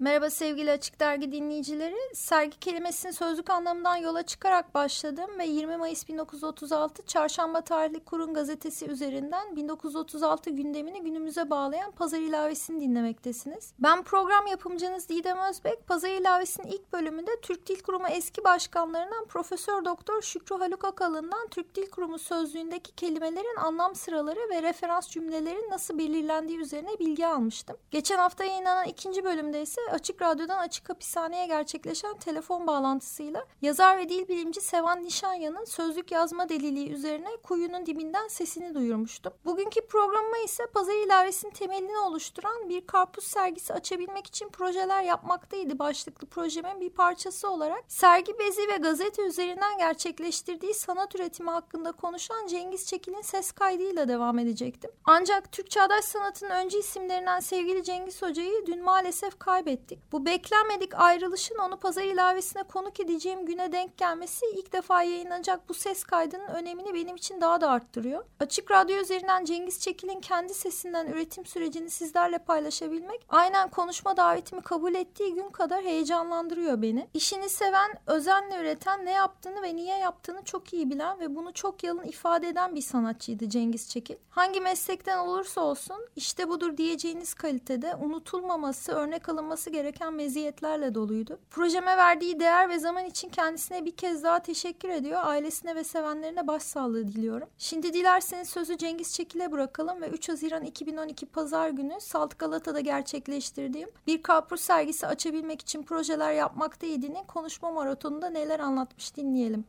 Merhaba sevgili Açık Dergi dinleyicileri. Sergi kelimesinin sözlük anlamından yola çıkarak başladım ve 20 Mayıs 1936 Çarşamba tarihli Kurun gazetesi üzerinden 1936 gündemini günümüze bağlayan Pazar ilavesini dinlemektesiniz. Ben program yapımcınız Didem Özbek. Pazar ilavesinin ilk bölümünde Türk Dil Kurumu eski başkanlarından Profesör Doktor Şükrü Haluk Akalın'dan Türk Dil Kurumu sözlüğündeki kelimelerin anlam sıraları ve referans cümlelerin nasıl belirlendiği üzerine bilgi almıştım. Geçen hafta yayınlanan ikinci bölümde ise Açık Radyo'dan Açık Hapishane'ye gerçekleşen telefon bağlantısıyla yazar ve dil bilimci Sevan Nişanya'nın sözlük yazma deliliği üzerine kuyunun dibinden sesini duyurmuştum. Bugünkü programıma ise pazar ilavesinin temelini oluşturan bir karpuz sergisi açabilmek için projeler yapmaktaydı başlıklı projemin bir parçası olarak sergi bezi ve gazete üzerinden gerçekleştirdiği sanat üretimi hakkında konuşan Cengiz Çekil'in ses kaydıyla devam edecektim. Ancak Türk Çağdaş Sanat'ın öncü isimlerinden sevgili Cengiz Hoca'yı dün maalesef kaybettik ettik. Bu beklenmedik ayrılışın onu pazar ilavesine konuk edeceğim güne denk gelmesi ilk defa yayınlanacak bu ses kaydının önemini benim için daha da arttırıyor. Açık Radyo üzerinden Cengiz Çekil'in kendi sesinden üretim sürecini sizlerle paylaşabilmek aynen konuşma davetimi kabul ettiği gün kadar heyecanlandırıyor beni. İşini seven, özenle üreten, ne yaptığını ve niye yaptığını çok iyi bilen ve bunu çok yalın ifade eden bir sanatçıydı Cengiz Çekil. Hangi meslekten olursa olsun işte budur diyeceğiniz kalitede unutulmaması, örnek alınması gereken meziyetlerle doluydu. Projeme verdiği değer ve zaman için kendisine bir kez daha teşekkür ediyor. Ailesine ve sevenlerine başsağlığı diliyorum. Şimdi dilerseniz sözü Cengiz Çekil'e bırakalım ve 3 Haziran 2012 Pazar günü Salt Galata'da gerçekleştirdiğim bir karpuz sergisi açabilmek için projeler yapmaktaydığının konuşma maratonunda neler anlatmış dinleyelim.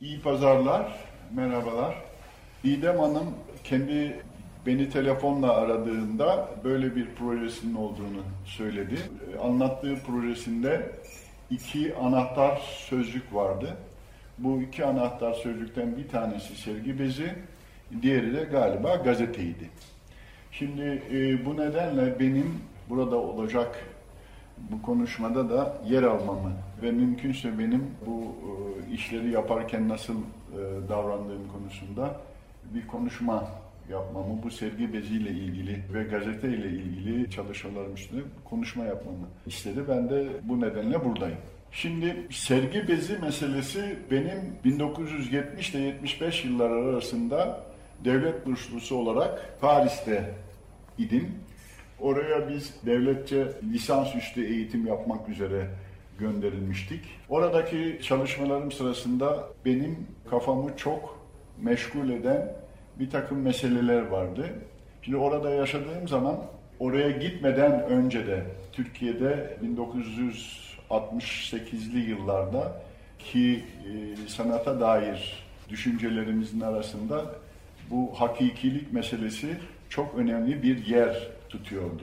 İyi pazarlar, merhabalar. İdem Hanım kendi beni telefonla aradığında böyle bir projesinin olduğunu söyledi. Anlattığı projesinde iki anahtar sözcük vardı. Bu iki anahtar sözcükten bir tanesi sergi bezi, diğeri de galiba gazeteydi. Şimdi e, bu nedenle benim burada olacak bu konuşmada da yer almamı ve mümkünse benim bu e, işleri yaparken nasıl e, davrandığım konusunda bir konuşma yapmamı, bu sergi beziyle ilgili ve gazete ile ilgili çalışmalarım üstüne konuşma yapmamı istedi. Ben de bu nedenle buradayım. Şimdi sergi bezi meselesi benim 1970 ile 75 yıllar arasında devlet burslusu olarak Paris'te idim. Oraya biz devletçe lisansüstü eğitim yapmak üzere gönderilmiştik. Oradaki çalışmalarım sırasında benim kafamı çok meşgul eden bir takım meseleler vardı. Şimdi orada yaşadığım zaman oraya gitmeden önce de Türkiye'de 1968'li yıllarda ki e, sanata dair düşüncelerimizin arasında bu hakikilik meselesi çok önemli bir yer tutuyordu.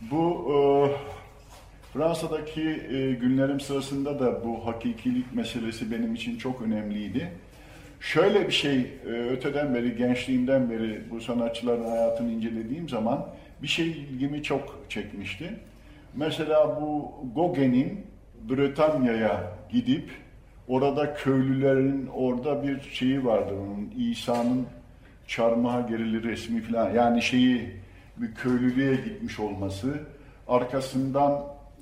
Bu e, Fransa'daki e, günlerim sırasında da bu hakikilik meselesi benim için çok önemliydi. Şöyle bir şey e, öteden beri, gençliğimden beri bu sanatçıların hayatını incelediğim zaman bir şey ilgimi çok çekmişti. Mesela bu Gauguin'in Bretanya'ya gidip orada köylülerin orada bir şeyi vardı onun İsa'nın çarmıha gerili resmi falan yani şeyi bir köylülüğe gitmiş olması arkasından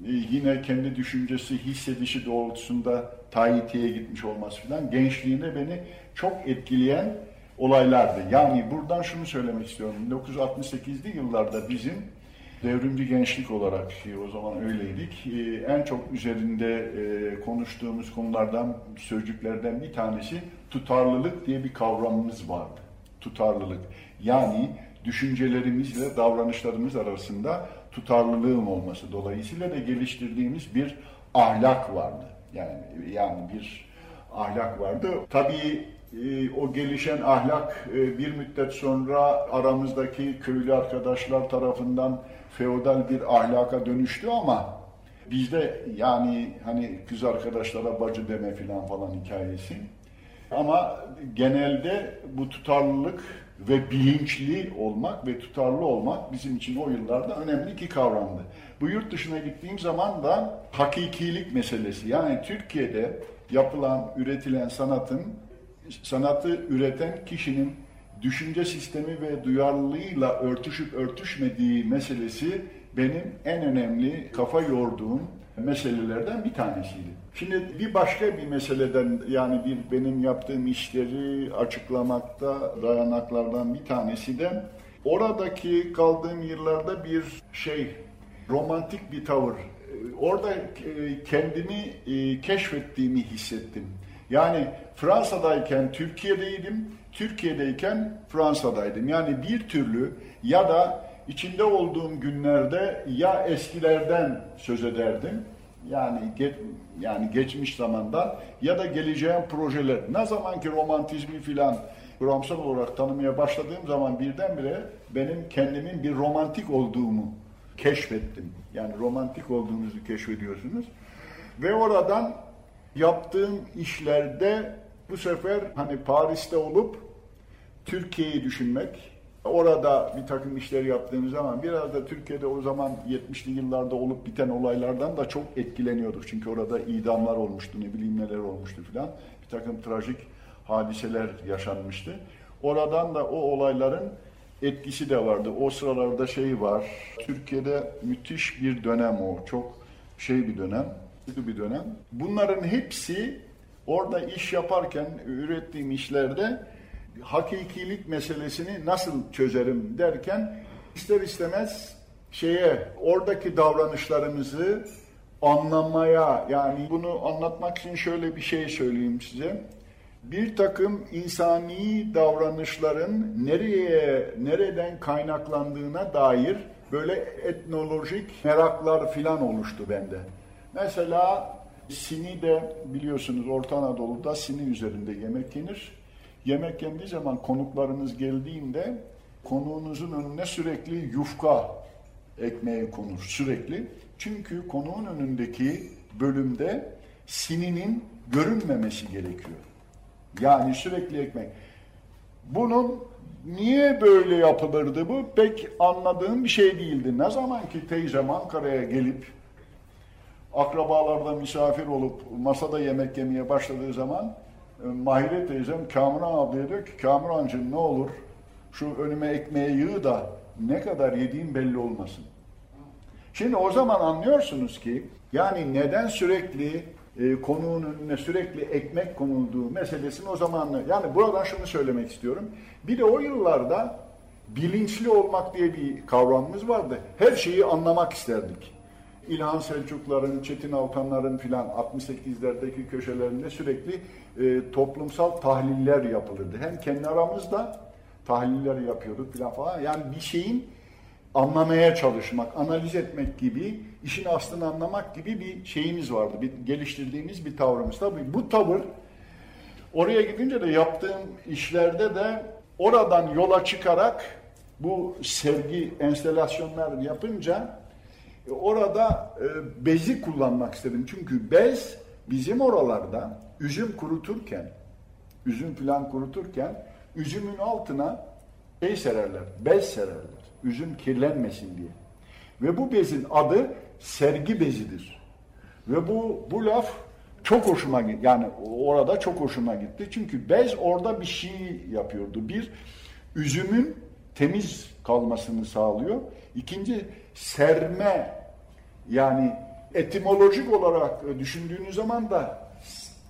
e, yine kendi düşüncesi hissedişi doğrultusunda Tahiti'ye gitmiş olması falan gençliğinde beni çok etkileyen olaylardı. Yani buradan şunu söylemek istiyorum. 1968'li yıllarda bizim devrimci gençlik olarak ki o zaman öyleydik. E, en çok üzerinde e, konuştuğumuz konulardan, sözcüklerden bir tanesi tutarlılık diye bir kavramımız vardı. Tutarlılık. Yani düşüncelerimizle davranışlarımız arasında tutarlılığın olması dolayısıyla da geliştirdiğimiz bir ahlak vardı. Yani yani bir ahlak vardı. Tabii e, o gelişen ahlak e, bir müddet sonra aramızdaki köylü arkadaşlar tarafından feodal bir ahlaka dönüştü ama bizde yani hani kız arkadaşlara bacı deme filan falan hikayesi. Ama genelde bu tutarlılık ve bilinçli olmak ve tutarlı olmak bizim için o yıllarda önemli iki kavramdı. Bu yurt dışına gittiğim zaman da hakikilik meselesi yani Türkiye'de yapılan, üretilen sanatın sanatı üreten kişinin düşünce sistemi ve duyarlılığıyla örtüşüp örtüşmediği meselesi benim en önemli kafa yorduğum meselelerden bir tanesiydi. Şimdi bir başka bir meseleden yani bir benim yaptığım işleri açıklamakta dayanaklardan bir tanesi de oradaki kaldığım yıllarda bir şey romantik bir tavır. Orada e, kendimi e, keşfettiğimi hissettim. Yani Fransa'dayken Türkiye'deydim, Türkiye'deyken Fransa'daydım. Yani bir türlü ya da içinde olduğum günlerde ya eskilerden söz ederdim yani ge, yani geçmiş zamanda ya da geleceğin projeler. Ne zaman ki romantizmi filan kuramsal olarak tanımaya başladığım zaman birdenbire benim kendimin bir romantik olduğumu keşfettim. Yani romantik olduğunuzu keşfediyorsunuz. Ve oradan yaptığım işlerde bu sefer hani Paris'te olup Türkiye'yi düşünmek, Orada bir takım işler yaptığımız zaman biraz da Türkiye'de o zaman 70'li yıllarda olup biten olaylardan da çok etkileniyorduk. Çünkü orada idamlar olmuştu, ne bileyim neler olmuştu filan. Bir takım trajik hadiseler yaşanmıştı. Oradan da o olayların etkisi de vardı. O sıralarda şey var. Türkiye'de müthiş bir dönem o. Çok şey bir dönem, bir dönem. Bunların hepsi orada iş yaparken ürettiğim işlerde hakikilik meselesini nasıl çözerim derken ister istemez şeye oradaki davranışlarımızı anlamaya yani bunu anlatmak için şöyle bir şey söyleyeyim size. Bir takım insani davranışların nereye nereden kaynaklandığına dair böyle etnolojik meraklar filan oluştu bende. Mesela Sini de biliyorsunuz Orta Anadolu'da Sini üzerinde yemek yenir. Yemek yendiği zaman konuklarınız geldiğinde konuğunuzun önüne sürekli yufka ekmeği konur sürekli. Çünkü konuğun önündeki bölümde sininin görünmemesi gerekiyor. Yani sürekli ekmek. Bunun niye böyle yapılırdı bu pek anladığım bir şey değildi. Ne zaman ki teyzem Ankara'ya gelip akrabalarda misafir olup masada yemek yemeye başladığı zaman Mahire teyzem Kamuran ablaya diyor ki Kamurancığım ne olur şu önüme ekmeği yığ da ne kadar yediğim belli olmasın. Şimdi o zaman anlıyorsunuz ki yani neden sürekli e, konuğun önüne sürekli ekmek konulduğu meselesini o zaman yani buradan şunu söylemek istiyorum. Bir de o yıllarda bilinçli olmak diye bir kavramımız vardı. Her şeyi anlamak isterdik. İlhan Selçukların, Çetin Altanların filan 68'lerdeki köşelerinde sürekli e, toplumsal tahliller yapılırdı. Hem kendi aramızda tahliller yapıyorduk filan falan. Yani bir şeyin anlamaya çalışmak, analiz etmek gibi, işin aslını anlamak gibi bir şeyimiz vardı. Bir geliştirdiğimiz bir tavrımız. Tabii bu tavır oraya gidince de yaptığım işlerde de oradan yola çıkarak bu sergi enstelasyonlar yapınca orada e, bezi kullanmak istedim. Çünkü bez bizim oralarda üzüm kuruturken, üzüm filan kuruturken üzümün altına şey sererler, bez sererler. Üzüm kirlenmesin diye. Ve bu bezin adı sergi bezidir. Ve bu bu laf çok hoşuma gitti. Yani orada çok hoşuma gitti. Çünkü bez orada bir şey yapıyordu. Bir, üzümün temiz kalmasını sağlıyor. İkinci, serme yani etimolojik olarak düşündüğünüz zaman da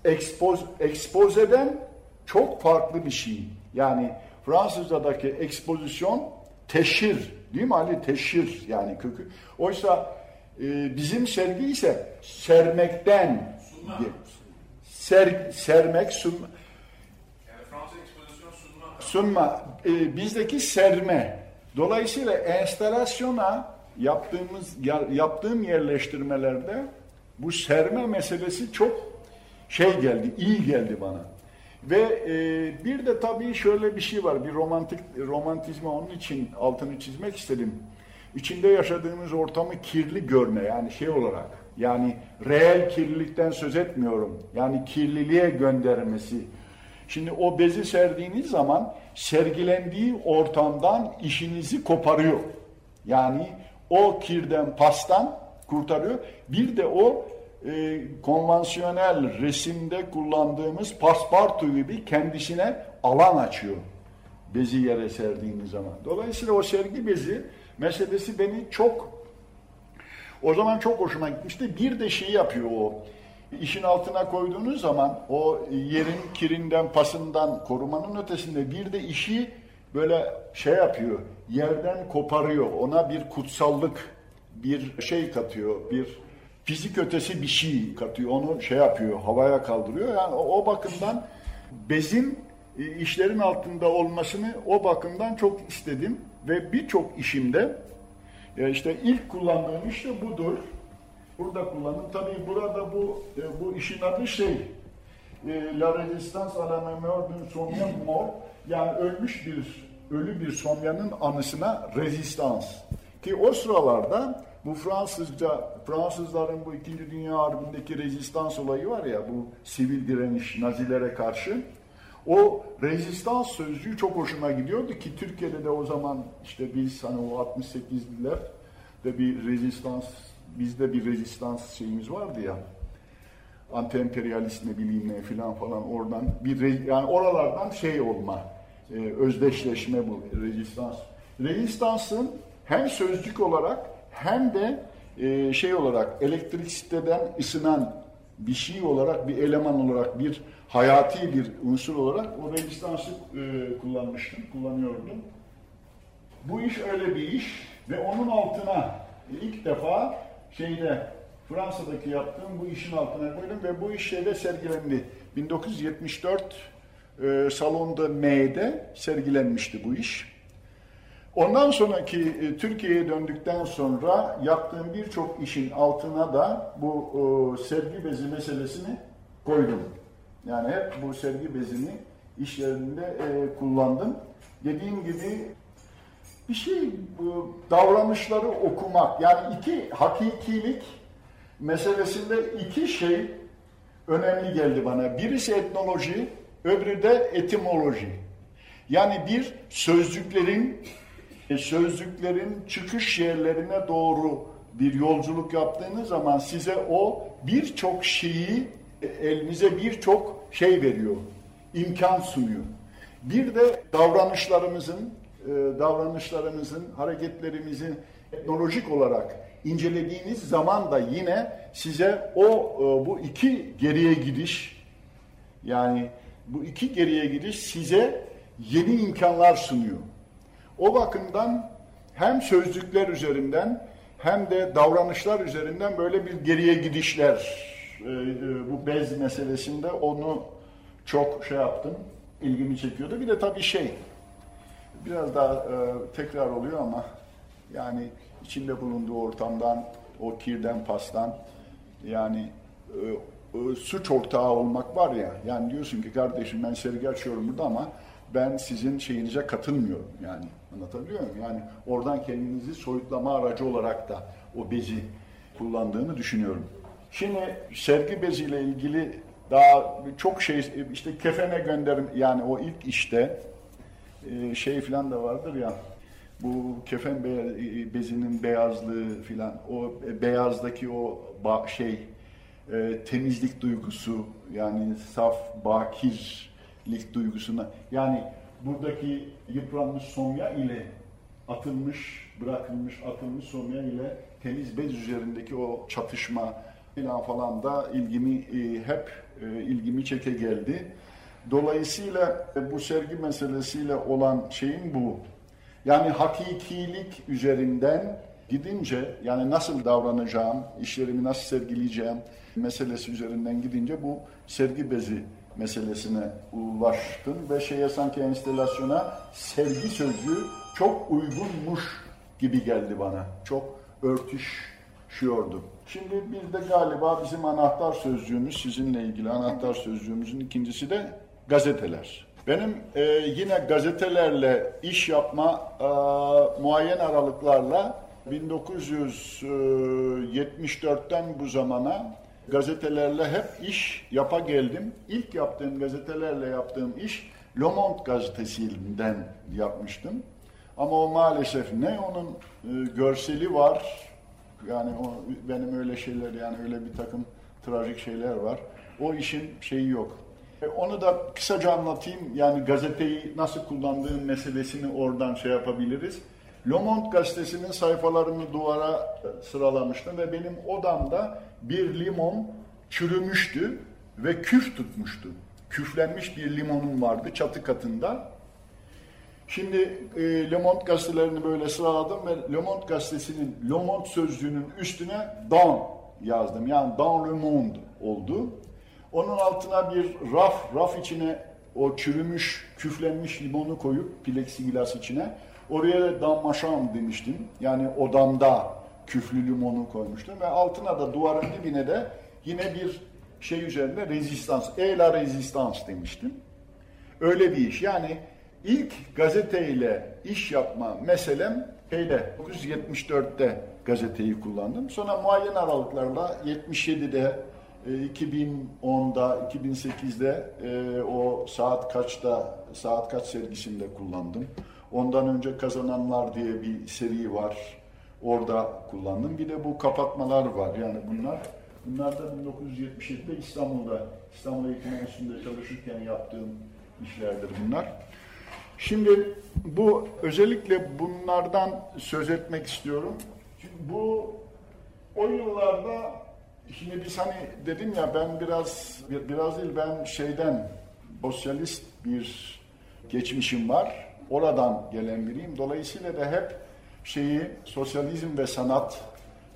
ekspoz, ekspozeden çok farklı bir şey. Yani Fransızca'daki ekspozisyon teşhir değil mi Ali? Teşhir yani kökü. Oysa e, bizim sergi ise sermekten sunma. Ser, sermek, sunma. Yani Fransız ekspozisyon sunma. Sunma. E, bizdeki serme. Dolayısıyla enstalasyona yaptığımız yaptığım yerleştirmelerde bu serme meselesi çok şey geldi, iyi geldi bana. Ve e, bir de tabii şöyle bir şey var, bir romantik romantizme onun için altını çizmek istedim. İçinde yaşadığımız ortamı kirli görme yani şey olarak yani reel kirlilikten söz etmiyorum. Yani kirliliğe göndermesi. Şimdi o bezi serdiğiniz zaman sergilendiği ortamdan işinizi koparıyor. Yani o kirden, pastan kurtarıyor. Bir de o e, konvansiyonel resimde kullandığımız paspartu gibi kendisine alan açıyor. Bezi yere serdiğiniz zaman. Dolayısıyla o sergi bezi meselesi beni çok O zaman çok hoşuma gitmişti. Bir de şey yapıyor o. İşin altına koyduğunuz zaman o yerin kirinden, pasından korumanın ötesinde bir de işi böyle şey yapıyor. Yerden koparıyor. Ona bir kutsallık, bir şey katıyor. Bir fizik ötesi bir şey katıyor. Onu şey yapıyor, havaya kaldırıyor. Yani o, o bakımdan bezin e, işlerin altında olmasını o bakımdan çok istedim ve birçok işimde ya işte ilk kullandığım iş de budur. Burada kullandım. Tabii burada bu e, bu işin adı şey e, La Resistance à la mémoire d'un somyan mort yani ölmüş bir ölü bir somyanın anısına rezistans. Ki o sıralarda bu Fransızca, Fransızların bu İkinci Dünya Harbi'ndeki rezistans olayı var ya, bu sivil direniş Nazilere karşı. O rezistans sözcüğü çok hoşuma gidiyordu ki Türkiye'de de o zaman işte biz hani o 68'liler de bir rezistans, bizde bir rezistans şeyimiz vardı ya. Anti-emperyalist ne bileyim ne filan falan oradan bir yani oralardan şey olma, e, özdeşleşme bu rezistans. Rezistansın hem sözcük olarak hem de e, şey olarak elektrisiteden ısınan bir şey olarak, bir eleman olarak, bir hayati bir unsur olarak o rezistansı e, kullanmıştım, kullanıyordum. Bu iş öyle bir iş ve onun altına ilk defa şeyde Fransa'daki yaptığım bu işin altına koydum ve bu iş şeyde sergilendi. 1974 e, salonda M'de sergilenmişti bu iş. Ondan sonraki e, Türkiye'ye döndükten sonra yaptığım birçok işin altına da bu e, sergi bezi meselesini koydum. Yani hep bu sergi bezini işlerinde e, kullandım. Dediğim gibi bir şey bu davranışları okumak yani iki hakikilik meselesinde iki şey önemli geldi bana. Birisi etnoloji, öbürü de etimoloji. Yani bir sözcüklerin e, sözlüklerin çıkış yerlerine doğru bir yolculuk yaptığınız zaman size o birçok şeyi e, elinize birçok şey veriyor, imkan sunuyor. Bir de davranışlarımızın, e, davranışlarımızın, hareketlerimizin teknolojik olarak incelediğiniz zaman da yine size o bu iki geriye gidiş yani bu iki geriye gidiş size yeni imkanlar sunuyor. O bakımdan hem sözlükler üzerinden hem de davranışlar üzerinden böyle bir geriye gidişler e, e, bu bez meselesinde onu çok şey yaptım, ilgimi çekiyordu. Bir de tabii şey, biraz daha e, tekrar oluyor ama yani içinde bulunduğu ortamdan, o kirden, pastan yani suç ortağı olmak var ya, yani diyorsun ki kardeşim ben sergi açıyorum burada ama ben sizin şeyinize katılmıyorum yani. Anlatabiliyor muyum? Yani oradan kendinizi soyutlama aracı olarak da o bezi kullandığını düşünüyorum. Şimdi sergi beziyle ilgili daha çok şey işte kefene gönderim yani o ilk işte e, şey falan da vardır ya bu kefen e, bezinin beyazlığı filan o e, beyazdaki o şey temizlik duygusu yani saf bakirlik duygusuna yani buradaki yıpranmış somya ile atılmış, bırakılmış, atılmış somya ile temiz bez üzerindeki o çatışma falan falan da ilgimi e, hep e, ilgimi çeke geldi. Dolayısıyla e, bu sergi meselesiyle olan şeyin bu. Yani hakikilik üzerinden gidince yani nasıl davranacağım, işlerimi nasıl sergileyeceğim meselesi üzerinden gidince bu sergi bezi meselesine ulaştım ve şeye sanki enstelasyona sevgi sözcüğü çok uygunmuş gibi geldi bana. Çok örtüşüyordu. Şimdi bir de galiba bizim anahtar sözcüğümüz, sizinle ilgili anahtar sözcüğümüzün ikincisi de gazeteler. Benim e, yine gazetelerle iş yapma e, muayyen aralıklarla 1974'ten bu zamana gazetelerle hep iş yapa geldim. İlk yaptığım gazetelerle yaptığım iş Le Monde gazetesinden yapmıştım. Ama o maalesef ne onun e, görseli var, yani o, benim öyle şeyler yani öyle bir takım trajik şeyler var. O işin şeyi yok. E, onu da kısaca anlatayım. Yani gazeteyi nasıl kullandığın meselesini oradan şey yapabiliriz. Le Monde gazetesinin sayfalarını duvara sıralamıştım ve benim odamda bir limon çürümüştü ve küf tutmuştu. Küflenmiş bir limonum vardı çatı katında. Şimdi e, Le Monde gazetelerini böyle sıraladım ve Le Monde gazetesinin Le Monde sözcüğünün üstüne dans yazdım. Yani dans le monde oldu. Onun altına bir raf, raf içine o çürümüş, küflenmiş limonu koyup plexiglas içine oraya da dammaşam demiştim. Yani odamda küflü limonu koymuştum ve altına da duvarın dibine de yine bir şey üzerinde rezistans, e la rezistans demiştim. Öyle bir iş. Yani ilk gazeteyle iş yapma meselem şeyde 1974'te gazeteyi kullandım. Sonra muayyen aralıklarla 77'de 2010'da, 2008'de e, o saat kaçta, saat kaç sergisinde kullandım. Ondan önce Kazananlar diye bir seri var. Orada kullandım. Bir de bu kapatmalar var. Yani bunlar bunlar da 1977'de İstanbul'da, İstanbul Eğitim Enstitüsü'nde çalışırken yaptığım işlerdir bunlar. Şimdi bu özellikle bunlardan söz etmek istiyorum. Çünkü bu o yıllarda Şimdi biz hani dedim ya ben biraz biraz değil ben şeyden sosyalist bir geçmişim var. Oradan gelen biriyim. Dolayısıyla da hep şeyi sosyalizm ve sanat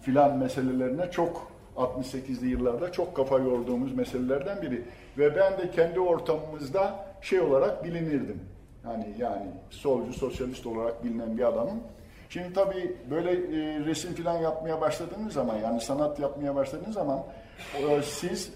filan meselelerine çok 68'li yıllarda çok kafa yorduğumuz meselelerden biri. Ve ben de kendi ortamımızda şey olarak bilinirdim. Hani yani solcu, sosyalist olarak bilinen bir adamım. Şimdi tabii böyle e, resim falan yapmaya başladığınız zaman yani sanat yapmaya başladığınız zaman e, siz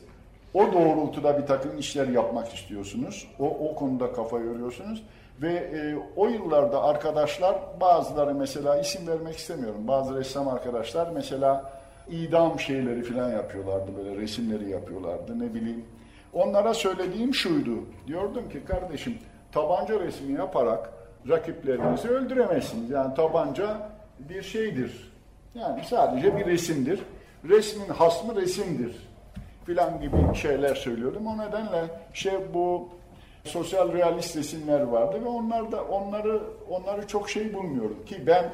o doğrultuda bir takım işler yapmak istiyorsunuz. O, o konuda kafa yoruyorsunuz. Ve e, o yıllarda arkadaşlar bazıları mesela isim vermek istemiyorum. Bazı ressam arkadaşlar mesela idam şeyleri falan yapıyorlardı böyle resimleri yapıyorlardı ne bileyim. Onlara söylediğim şuydu. Diyordum ki kardeşim tabanca resmi yaparak rakiplerinizi öldüremezsiniz. Yani tabanca bir şeydir. Yani sadece bir resimdir. Resmin hasmı resimdir. Filan gibi şeyler söylüyordum. O nedenle şey bu sosyal realist resimler vardı ve onlar da onları onları çok şey bulmuyorum ki ben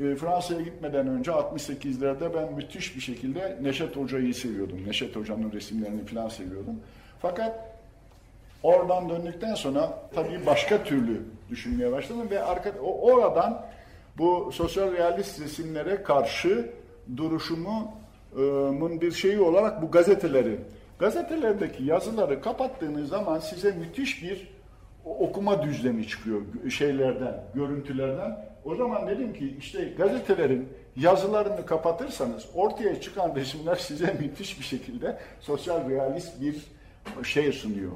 e, Fransa'ya gitmeden önce 68'lerde ben müthiş bir şekilde Neşet Hoca'yı seviyordum. Neşet Hoca'nın resimlerini falan seviyordum. Fakat Oradan döndükten sonra tabii başka türlü düşünmeye başladım ve arka, oradan bu sosyal realist resimlere karşı duruşumun bir şeyi olarak bu gazeteleri, gazetelerdeki yazıları kapattığınız zaman size müthiş bir okuma düzlemi çıkıyor şeylerden, görüntülerden. O zaman dedim ki işte gazetelerin yazılarını kapatırsanız ortaya çıkan resimler size müthiş bir şekilde sosyal realist bir şey sunuyor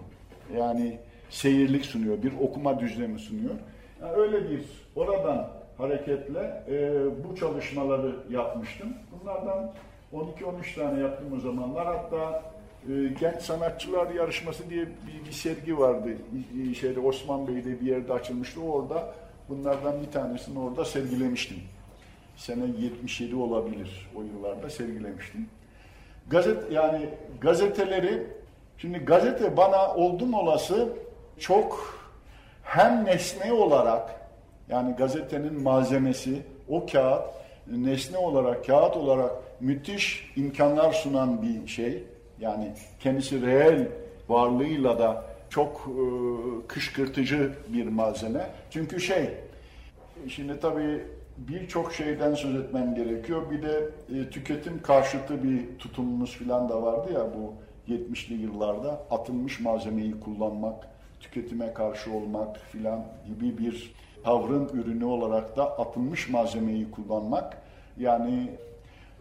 yani seyirlik sunuyor, bir okuma düzlemi sunuyor. Yani öyle bir oradan hareketle e, bu çalışmaları yapmıştım. Bunlardan 12-13 tane yaptım o zamanlar. Hatta e, Genç Sanatçılar Yarışması diye bir, bir sergi vardı. E, şeyde Osman Bey'de bir yerde açılmıştı. Orada bunlardan bir tanesini orada sergilemiştim. Sene 77 olabilir o yıllarda sergilemiştim. Gazet yani gazeteleri Şimdi gazete bana oldum olası çok hem nesne olarak yani gazetenin malzemesi o kağıt nesne olarak kağıt olarak müthiş imkanlar sunan bir şey. Yani kendisi reel varlığıyla da çok e, kışkırtıcı bir malzeme. Çünkü şey şimdi tabii birçok şeyden söz etmem gerekiyor. Bir de e, tüketim karşıtı bir tutumumuz falan da vardı ya bu 70'li yıllarda atılmış malzemeyi kullanmak, tüketime karşı olmak filan gibi bir tavrın ürünü olarak da atılmış malzemeyi kullanmak yani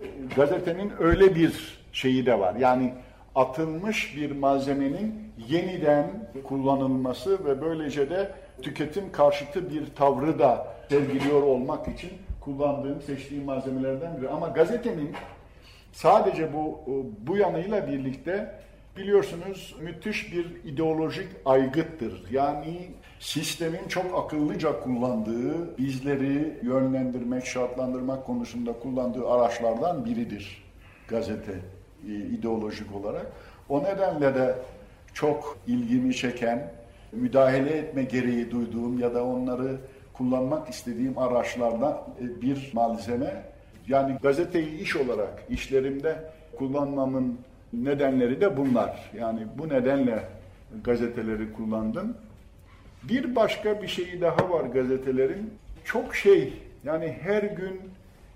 e, gazetenin öyle bir şeyi de var. Yani atılmış bir malzemenin yeniden kullanılması ve böylece de tüketim karşıtı bir tavrı da sergiliyor olmak için kullandığım, seçtiğim malzemelerden biri. Ama gazetenin Sadece bu bu yanıyla birlikte biliyorsunuz müthiş bir ideolojik aygıttır. Yani sistemin çok akıllıca kullandığı, bizleri yönlendirmek, şartlandırmak konusunda kullandığı araçlardan biridir gazete e, ideolojik olarak. O nedenle de çok ilgimi çeken, müdahale etme gereği duyduğum ya da onları kullanmak istediğim araçlardan e, bir malzeme. Yani gazeteyi iş olarak işlerimde kullanmamın nedenleri de bunlar. Yani bu nedenle gazeteleri kullandım. Bir başka bir şeyi daha var gazetelerin. Çok şey yani her gün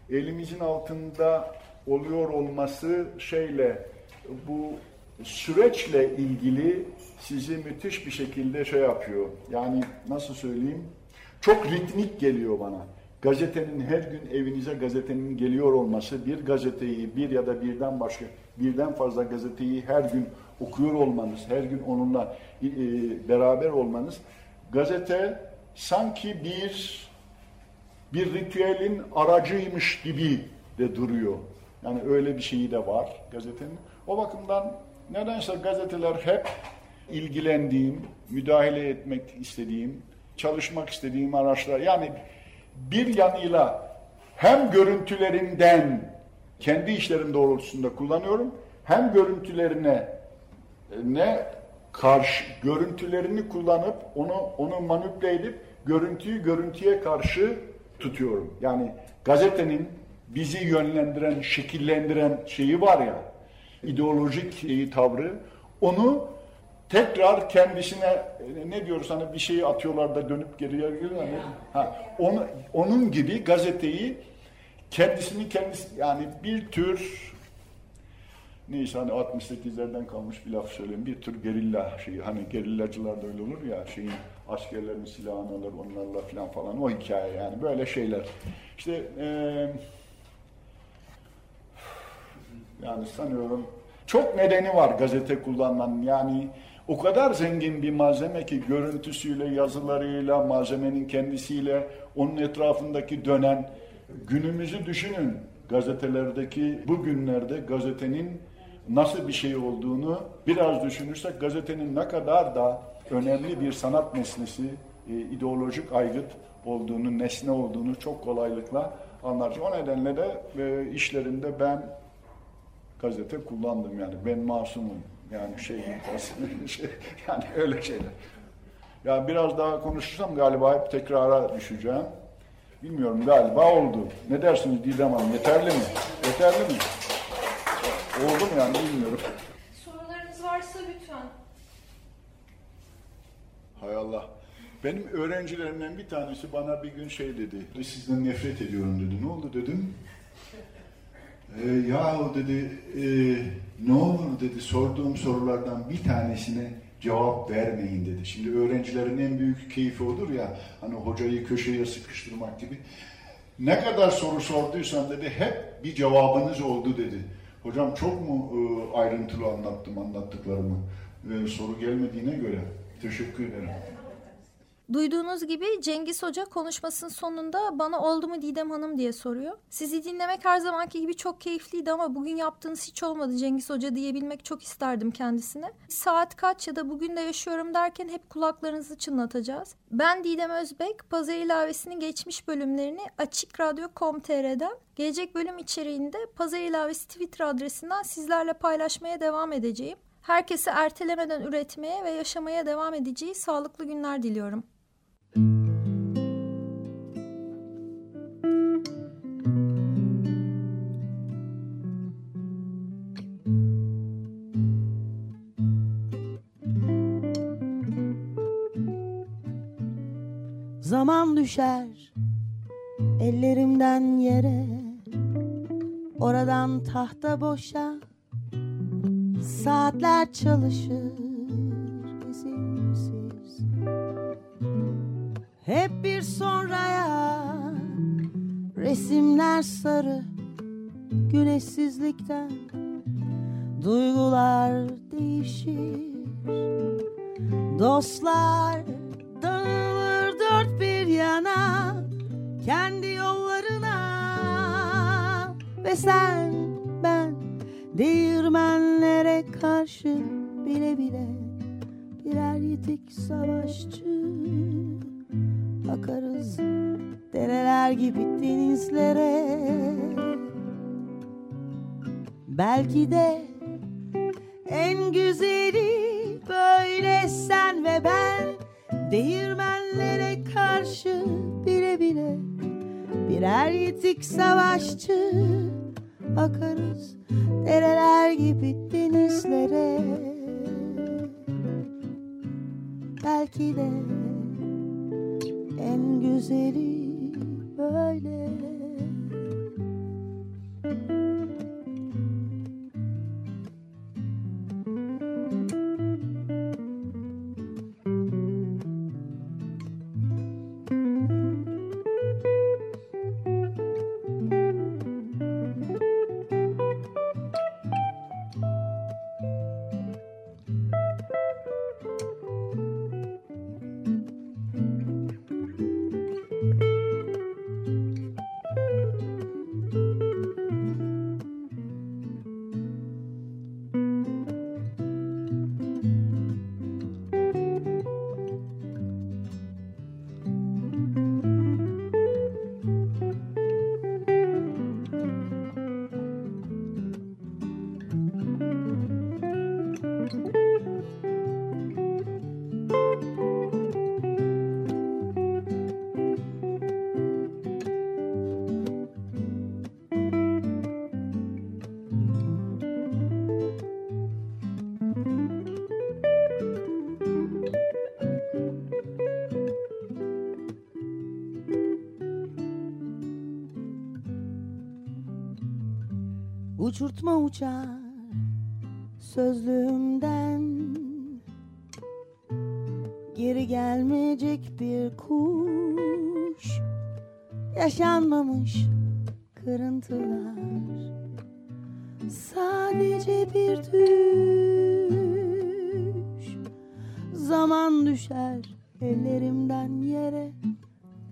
elimizin altında oluyor olması şeyle bu süreçle ilgili sizi müthiş bir şekilde şey yapıyor. Yani nasıl söyleyeyim? Çok ritmik geliyor bana. Gazetenin her gün evinize gazetenin geliyor olması, bir gazeteyi bir ya da birden başka, birden fazla gazeteyi her gün okuyor olmanız, her gün onunla e, beraber olmanız, gazete sanki bir bir ritüelin aracıymış gibi de duruyor. Yani öyle bir şeyi de var gazetenin. O bakımdan nedense gazeteler hep ilgilendiğim, müdahale etmek istediğim, çalışmak istediğim araçlar. Yani bir yanıyla hem görüntülerinden kendi işlerim doğrultusunda kullanıyorum, hem görüntülerine ne karşı görüntülerini kullanıp onu onu manipüle edip görüntüyü görüntüye karşı tutuyorum. Yani gazetenin bizi yönlendiren, şekillendiren şeyi var ya, ideolojik şeyi, tavrı, onu tekrar kendisine ne diyoruz hani bir şeyi atıyorlar da dönüp geriye geliyor hani ha onu onun gibi gazeteyi kendisini kendisi yani bir tür neyse hani 68'lerden kalmış bir laf söyleyeyim bir tür gerilla şeyi hani gerillacılar da öyle olur ya şeyin askerlerin silahını alır onlarla falan falan o hikaye yani böyle şeyler işte eee yani sanıyorum çok nedeni var gazete kullanmanın. Yani o kadar zengin bir malzeme ki görüntüsüyle, yazılarıyla, malzemenin kendisiyle, onun etrafındaki dönen günümüzü düşünün. Gazetelerdeki bugünlerde gazetenin nasıl bir şey olduğunu biraz düşünürsek gazetenin ne kadar da önemli bir sanat nesnesi, e, ideolojik aygıt olduğunu, nesne olduğunu çok kolaylıkla anlarız. O nedenle de e, işlerinde ben gazete kullandım yani. Ben masumum. Yani şey, şey yani öyle şeyler. Ya biraz daha konuşursam galiba hep tekrara düşeceğim. Bilmiyorum galiba oldu. Ne dersiniz Didem Hanım? Yeterli mi? Yeterli mi? Oldu mu yani bilmiyorum. Sorularınız varsa lütfen. Hay Allah. Benim öğrencilerimden bir tanesi bana bir gün şey dedi. Sizden nefret ediyorum dedi. Ne oldu dedim. E, yahu dedi e, ne olur dedi sorduğum sorulardan bir tanesine cevap vermeyin dedi. Şimdi öğrencilerin en büyük keyfi odur ya hani hocayı köşeye sıkıştırmak gibi. Ne kadar soru sorduysan dedi hep bir cevabınız oldu dedi. Hocam çok mu e, ayrıntılı anlattım anlattıklarımı? E, soru gelmediğine göre teşekkür ederim. Duyduğunuz gibi Cengiz Hoca konuşmasının sonunda bana oldu mu Didem Hanım diye soruyor. Sizi dinlemek her zamanki gibi çok keyifliydi ama bugün yaptığınız hiç olmadı Cengiz Hoca diyebilmek çok isterdim kendisine. Saat kaç ya da bugün de yaşıyorum derken hep kulaklarınızı çınlatacağız. Ben Didem Özbek, Pazar ilavesinin geçmiş bölümlerini Açık Radyo.com.tr'den gelecek bölüm içeriğinde Pazar ilavesi Twitter adresinden sizlerle paylaşmaya devam edeceğim. Herkese ertelemeden üretmeye ve yaşamaya devam edeceği sağlıklı günler diliyorum. Zaman düşer ellerimden yere Oradan tahta boşa Saatler çalışır Resimler sarı Güneşsizlikten Duygular değişir. Dostlar dağılır dört bir yana Kendi yollarına. Ve sen ben Değirmenlere karşı bile bile Birer yitik savaşçı Bakarız dereler gibi denizlere. Belki de en güzeli böyle sen ve ben Değirmenlere karşı bile bile Birer yitik savaşçı Akarız dereler gibi denizlere. Belki de en güzeli böyle Uçurtma uçar sözlüğümden. Geri gelmeyecek bir kuş Yaşanmamış kırıntılar. Sadece bir düş Zaman düşer ellerimden yere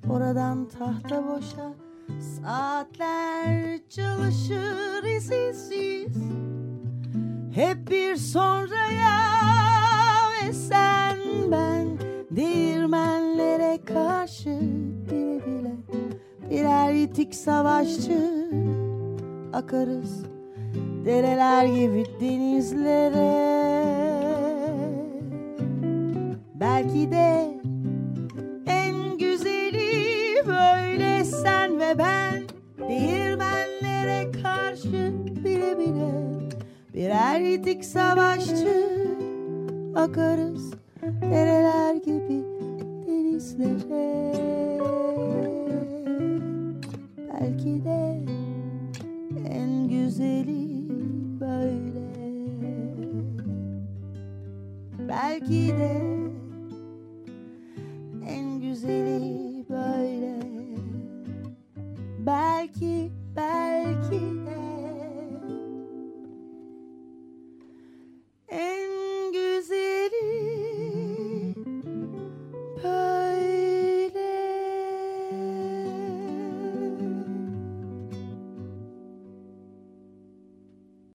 Oradan tahta boşa Saatler çalışır izsiz Hep bir sonraya ve sen ben Değirmenlere karşı bile bile Birer yitik savaşçı Akarız. Dereler gibi denizlere. Belki de ve ben değirmenlere karşı bile bile birer yitik savaşçı akarız dereler gibi denizlere. Belki de en güzeli böyle. Belki de en güzeli belki belki